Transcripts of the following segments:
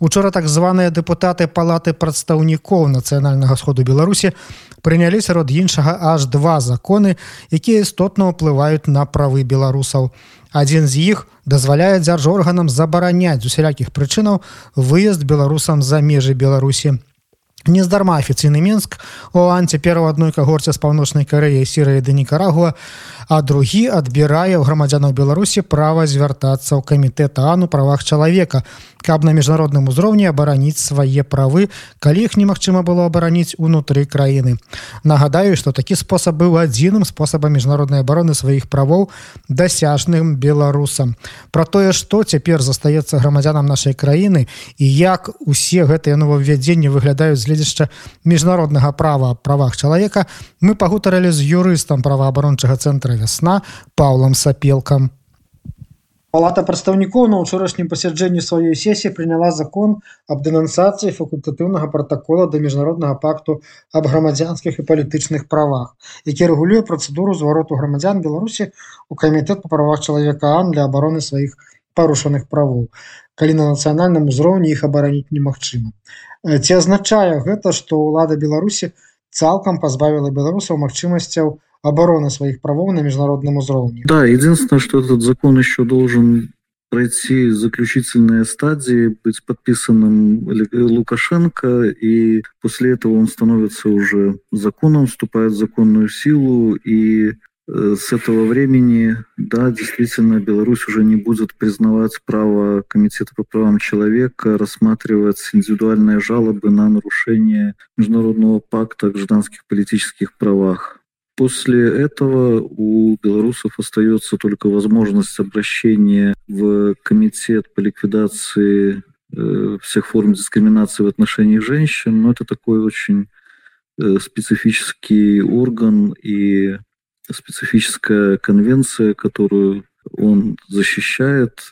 учора так званыя дэпутаты палаты прадстаўнікоў нацыянальнага сходу беларусі прынялі сярод іншага аж два законы якія істотна ўплываюць на правы беларусаў адзін з іх дазваляе дзяржорганам забараняць з усялякіх прычынаў выезд беларусам за межы беларусі Нездарма афіцыйны менск у ан цяпер у адной кагорце з паўночнай карэі сірыі да нікарагуа а другі адбірае ў грамадзянаў беларусі права звяртацца ў камітэт ану правах чалавека каб на міжнародным узроўні абараніць свае правы калі іх немагчыма было абараніць унутры краіны. Нагадаю што такі спосаб быў адзіным спосабам міжнароднай абароны сваіх правоў дасяжным беларусам. Про тое што цяпер застаецца грамадзянам нашай краіны і як усе гэтыя новаўвядзенні выглядаюць гледзяшча міжнароднага права правах чалавека мы пагутарылі з юрыстам праваабарончага цэнтра вясна паўлам сапелкам Палата прадстаўнікоў на ўчорашнім пасяджэнні сваёй сесіі прыняла закон аб дэнансацыі факультатыўнага пратакола да міжнароднага пакту аб грамадзянскіх і палітычных правах, які рэгулюе працэдуру звароту грамадзян Беларусі у камітэт па правах чалавека Ан для абароны сваіх парушаных правоў. Калі на нацыянальным узроўні іх абараніць немагчыма. Ці азначае гэта, што ўлада Беларусі цалкам пазбавіла беларусаў магчымасцяў, обороны своих правов на международном уровне. Да, единственное, что этот закон еще должен пройти заключительные стадии, быть подписанным Лукашенко, и после этого он становится уже законом, вступает в законную силу, и э, с этого времени, да, действительно, Беларусь уже не будет признавать право Комитета по правам человека рассматривать индивидуальные жалобы на нарушение Международного пакта о гражданских политических правах. После этого у белорусов остается только возможность обращения в комитет по ликвидации э, всех форм дискриминации в отношении женщин, но это такой очень э, специфический орган и специфическая конвенция, которую он защищает.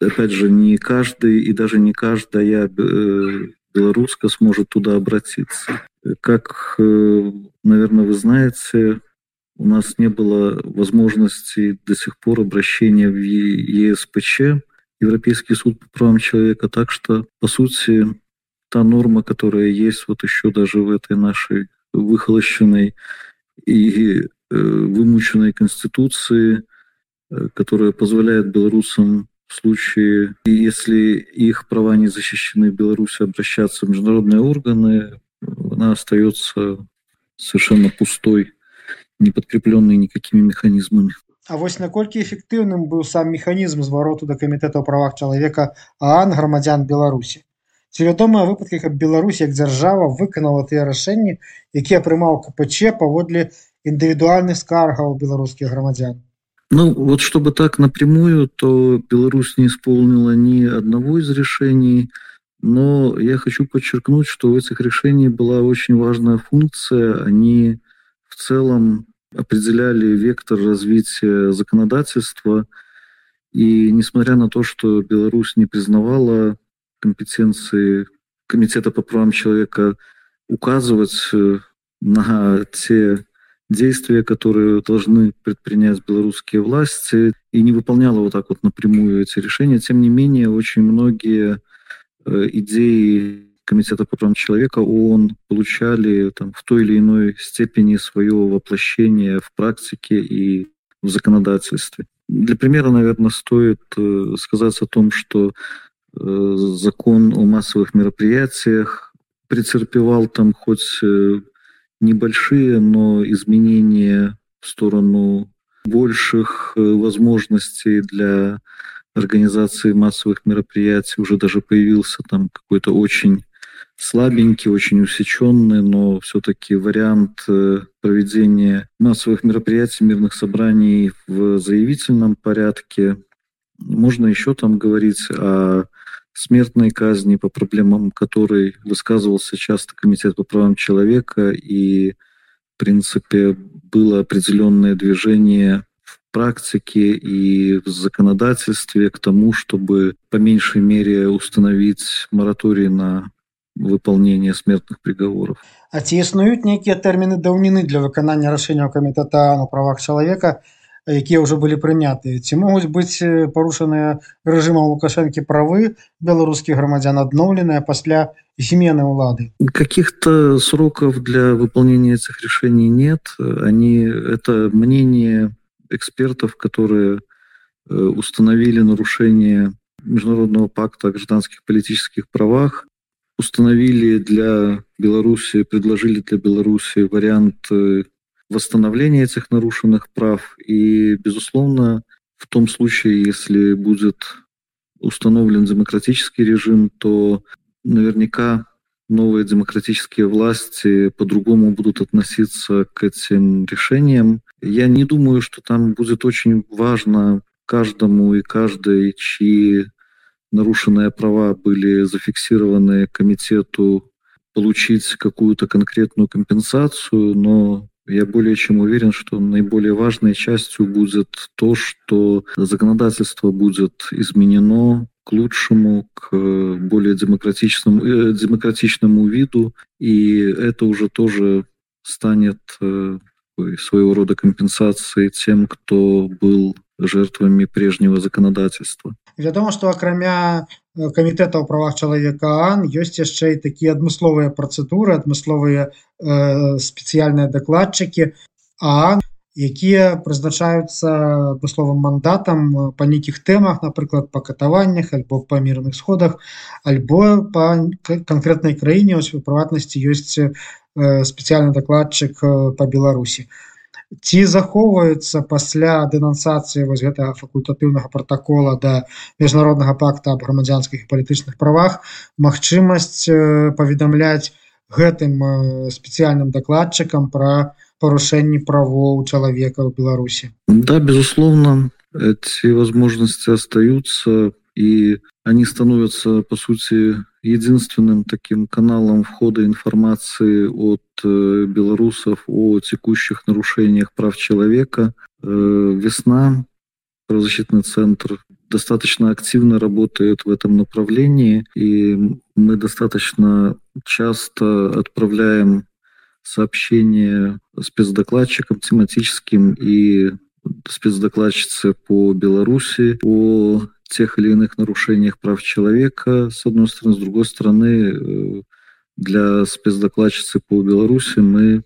Опять же, не каждый и даже не каждая э, белоруска сможет туда обратиться. Как, наверное, вы знаете, у нас не было возможности до сих пор обращения в ЕСПЧ, Европейский суд по правам человека. Так что, по сути, та норма, которая есть вот еще даже в этой нашей выхолощенной и э, вымученной конституции, э, которая позволяет белорусам в случае, если их права не защищены в Беларуси, обращаться в международные органы, она остается совершенно пустой не подкрепленные никакими механизмами. А вось наколькі эфектыўным быў сам механізм звароту да камітэта ў правах чалавека аан грамадзян беларусі ці вядомыя выпадкі каб Беларусь як дзяржава выканала тыя рашэнні якія прымаў кпч паводле індывідуальных скаргаў беларускіх грамадзян Ну вот чтобы так напрямую то Беларусь не исполнила ни одного из решений но я хочу подчеркнуть что у этих решений была очень важная функция они в целом определяли вектор развития законодательства. И несмотря на то, что Беларусь не признавала компетенции Комитета по правам человека указывать э, на те действия, которые должны предпринять белорусские власти, и не выполняла вот так вот напрямую эти решения. Тем не менее, очень многие э, идеи Комитета по правам человека ООН получали там, в той или иной степени свое воплощение в практике и в законодательстве. Для примера, наверное, стоит э, сказать о том, что э, закон о массовых мероприятиях претерпевал там хоть небольшие, но изменения в сторону больших возможностей для организации массовых мероприятий. Уже даже появился там какой-то очень слабенький, очень усеченный, но все-таки вариант э, проведения массовых мероприятий, мирных собраний в заявительном порядке. Можно еще там говорить о смертной казни, по проблемам которой высказывался часто Комитет по правам человека, и, в принципе, было определенное движение в практике и в законодательстве к тому, чтобы по меньшей мере установить мораторий на выполнения смертных приговоров. А ці існуюць нейкія тэрміны даўніны для выканання рашэнняў камітэта на правах чалавека якія ўжо былі прынятыя ці могуць быць парушаныя рэжымам лукашэнкі правы беларускіх грамадзян адноўленыя пасля змены улады каких-то сроков для выполнения этих решений нет они это мнение экспертов которые установили нарушение международного пакта о гражданских политических правах установили для Беларуси, предложили для Беларуси вариант э, восстановления этих нарушенных прав. И, безусловно, в том случае, если будет установлен демократический режим, то наверняка новые демократические власти по-другому будут относиться к этим решениям. Я не думаю, что там будет очень важно каждому и каждой, чьи нарушенные права были зафиксированы комитету получить какую-то конкретную компенсацию, но я более чем уверен, что наиболее важной частью будет то, что законодательство будет изменено к лучшему, к более демократичному, э, демократичному виду, и это уже тоже станет э, своего рода компенсацией тем, кто был жертвами прежнего законодательства. Вядома, што акрамя э, камітэта ў правах чалавека ан ёсць яшчэ і такія адмысловыя працэдуры, адмысловыя э, спецыяльныя дакладчыкі а якія прызначаюцца адмысловым мандатам э, па нейкіх тэмах, напрыклад, па катаваннях альбо па мірных сходах, альбо па канкрэтнай краіне у прыватнасці ёсць э, спецыяльны дакладчык па Беларусі ці захоўваюцца пасля дэнансацыі вось гэтага факультатыўнага протакола да міжнароднага пакта аб грамадзянскіх і палітычных правах магчымасць паведамляць гэтым спецыяльным дакладчыкам пра парушэнні правоў чалавека ў беларусі? Да безусловно эти возможности остаются и они становятся по сути единственным таким каналом входа информации от э, белорусов о текущих нарушениях прав человека. Э, весна, правозащитный центр достаточно активно работает в этом направлении, и мы достаточно часто отправляем сообщения спецдокладчикам тематическим и спецдокладчице по Беларуси о тех или иных нарушениях прав человека, с одной стороны. С другой стороны, э, для спецдокладчицы по Беларуси мы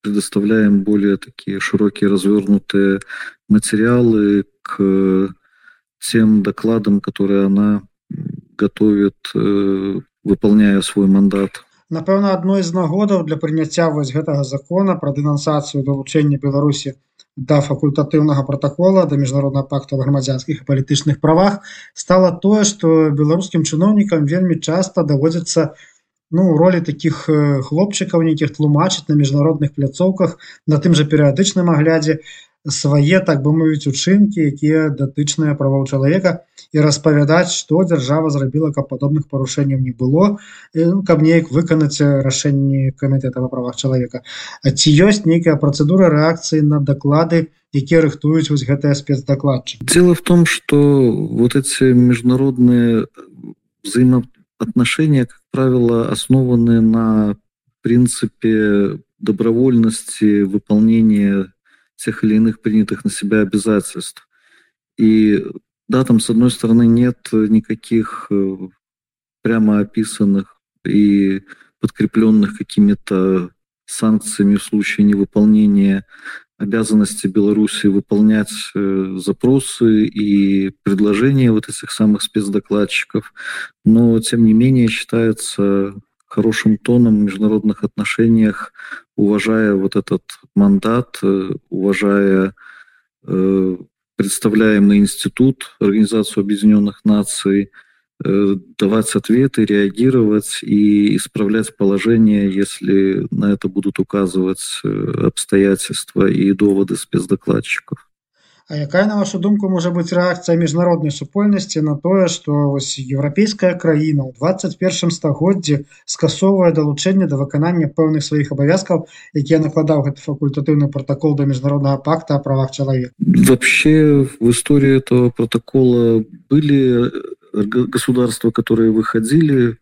предоставляем более такие широкие развернутые материалы к тем докладам, которые она готовит, э, выполняя свой мандат. Напэўна, адной з нагодаў для прыняцця вось гэтага закона пра дэнансацыю далучэння Беларусі да факультатыўнага протакола да міжнароднага пакту грамадзянскіх і палітычных правах стала тое што беларускім чыноўнікам вельмі часта даводзіцца ну ролі таких хлопчыкаў нейкіх тлумачыць на міжнародных пляцоўках на тым жа перыядычным аглядзе свае так бы мовіць учынкі якія датычныя правоў чалавека і распавядаць што дзяржава зрабіла каб падобных парушэнняў не было ну, каб неяк выканаць рашэнні камітэта па правах чалавека А ці ёсць нейкая працэдура рэакцыі на даклады якія рыхтуюць вось гэтыя спецдакладчы дело в том что вот эти международные взаимоотношения как правило основаны на принципе добровольности выполнения тех или иных принятых на себя обязательств. И да, там с одной стороны нет никаких э, прямо описанных и подкрепленных какими-то санкциями в случае невыполнения обязанности Беларуси выполнять э, запросы и предложения вот этих самых спецдокладчиков. Но, тем не менее, считается хорошим тоном в международных отношениях, уважая вот этот мандат, э, уважая э, представляемый институт, Организацию Объединенных Наций, э, давать ответы, реагировать и исправлять положение, если на это будут указывать обстоятельства и доводы спецдокладчиков. А якая на вашу думку можа быць рэакцыя міжнароднай супольнасці на тое што вось еўрапейская краіна ў 21 стагоддзі скасоўвае далучэнне да выканання пэўных сваіх абавязкаў якія накладаў гэты факультатыўны протакол да міжнароднага пакта о правах чалавека вообще в истории этого протокола были государства которые выходили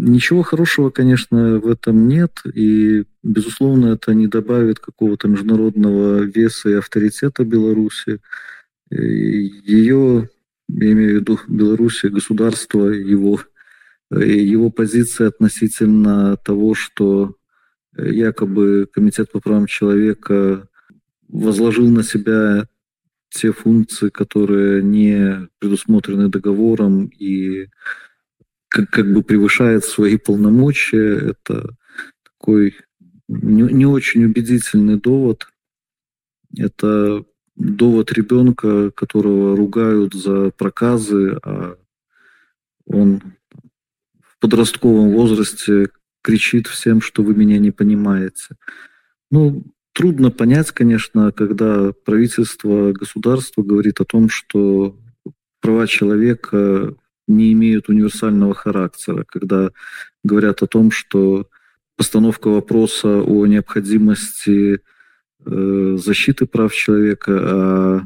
Ничего хорошего, конечно, в этом нет, и, безусловно, это не добавит какого-то международного веса и авторитета Беларуси. Ее, я имею в виду Беларуси, государство, его, его позиция относительно того, что якобы Комитет по правам человека возложил на себя те функции, которые не предусмотрены договором и как, как бы превышает свои полномочия. Это такой не, не очень убедительный довод. Это довод ребенка, которого ругают за проказы, а он в подростковом возрасте кричит всем, что вы меня не понимаете. Ну, трудно понять, конечно, когда правительство, государство говорит о том, что права человека не имеют универсального характера, когда говорят о том, что постановка вопроса о необходимости э, защиты прав человека, а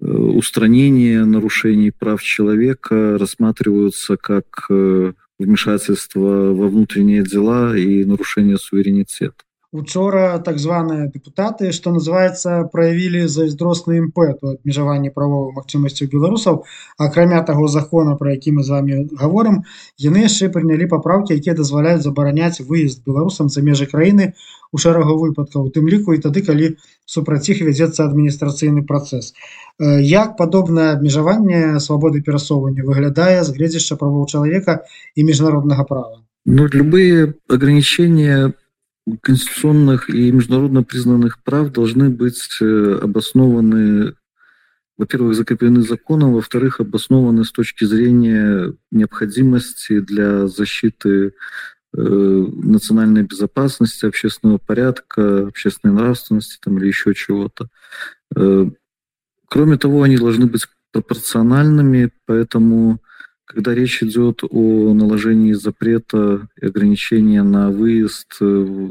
э, устранение нарушений прав человека рассматриваются как э, вмешательство во внутренние дела и нарушение суверенитета. Учора так званыя депутаты што называется праявілі зайздросны імпэт у абмежаванні правовых магчымасцяў беларусаў. Акрамя таго закона про які мы з вами гаворым яны яшчэ прынялі папраўкі якія дазваляюць забараняць выезд беларусам за межы краіны у шэрагу выпадкаў тым ліку і тады калі супраць іх вядзецца адміністрацыйны працэс. Як падобнае абмежаванне свабоды перасоўвання выглядае з гледзяшча правоў чалавека і міжнароднага права? Ну любые ограничения конституционных и международно признанных прав должны быть э, обоснованы, во-первых, закреплены законом, во-вторых, обоснованы с точки зрения необходимости для защиты э, национальной безопасности, общественного порядка, общественной нравственности там, или еще чего-то. Э, кроме того, они должны быть пропорциональными, поэтому когда речь идет о наложении запрета и ограничения на выезд э,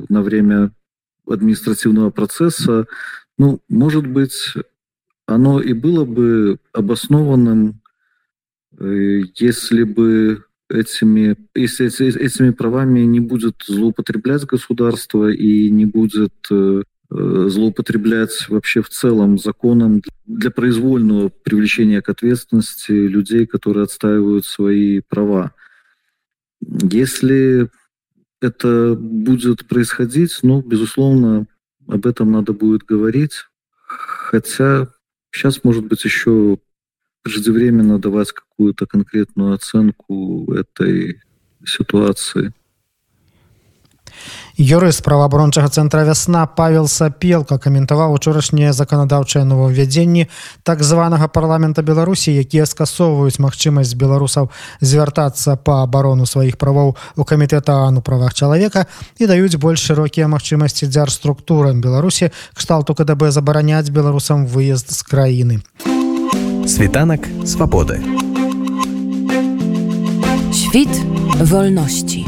на время административного процесса, ну, может быть, оно и было бы обоснованным, э, если бы этими, если этими правами не будет злоупотреблять государство и не будет э, злоупотреблять вообще в целом законом для произвольного привлечения к ответственности людей, которые отстаивают свои права. Если это будет происходить, ну, безусловно, об этом надо будет говорить. Хотя сейчас, может быть, еще преждевременно давать какую-то конкретную оценку этой ситуации. Юрыст праваабарончага цэнтра вясна павел сапелка каментаваў учорашнія заканадаўчыя новаўвядзенні так званага парламента беларусі якія скасоўваюць магчымасць беларусаў звяртацца па абарону сваіх правоў у камітэта ану правах чалавека і даюць больш шырокія магчымасці дзярструктурам беларусі кшталту кДб забараняць беларусам выезд з краіны світанак свабоды Świt wolności.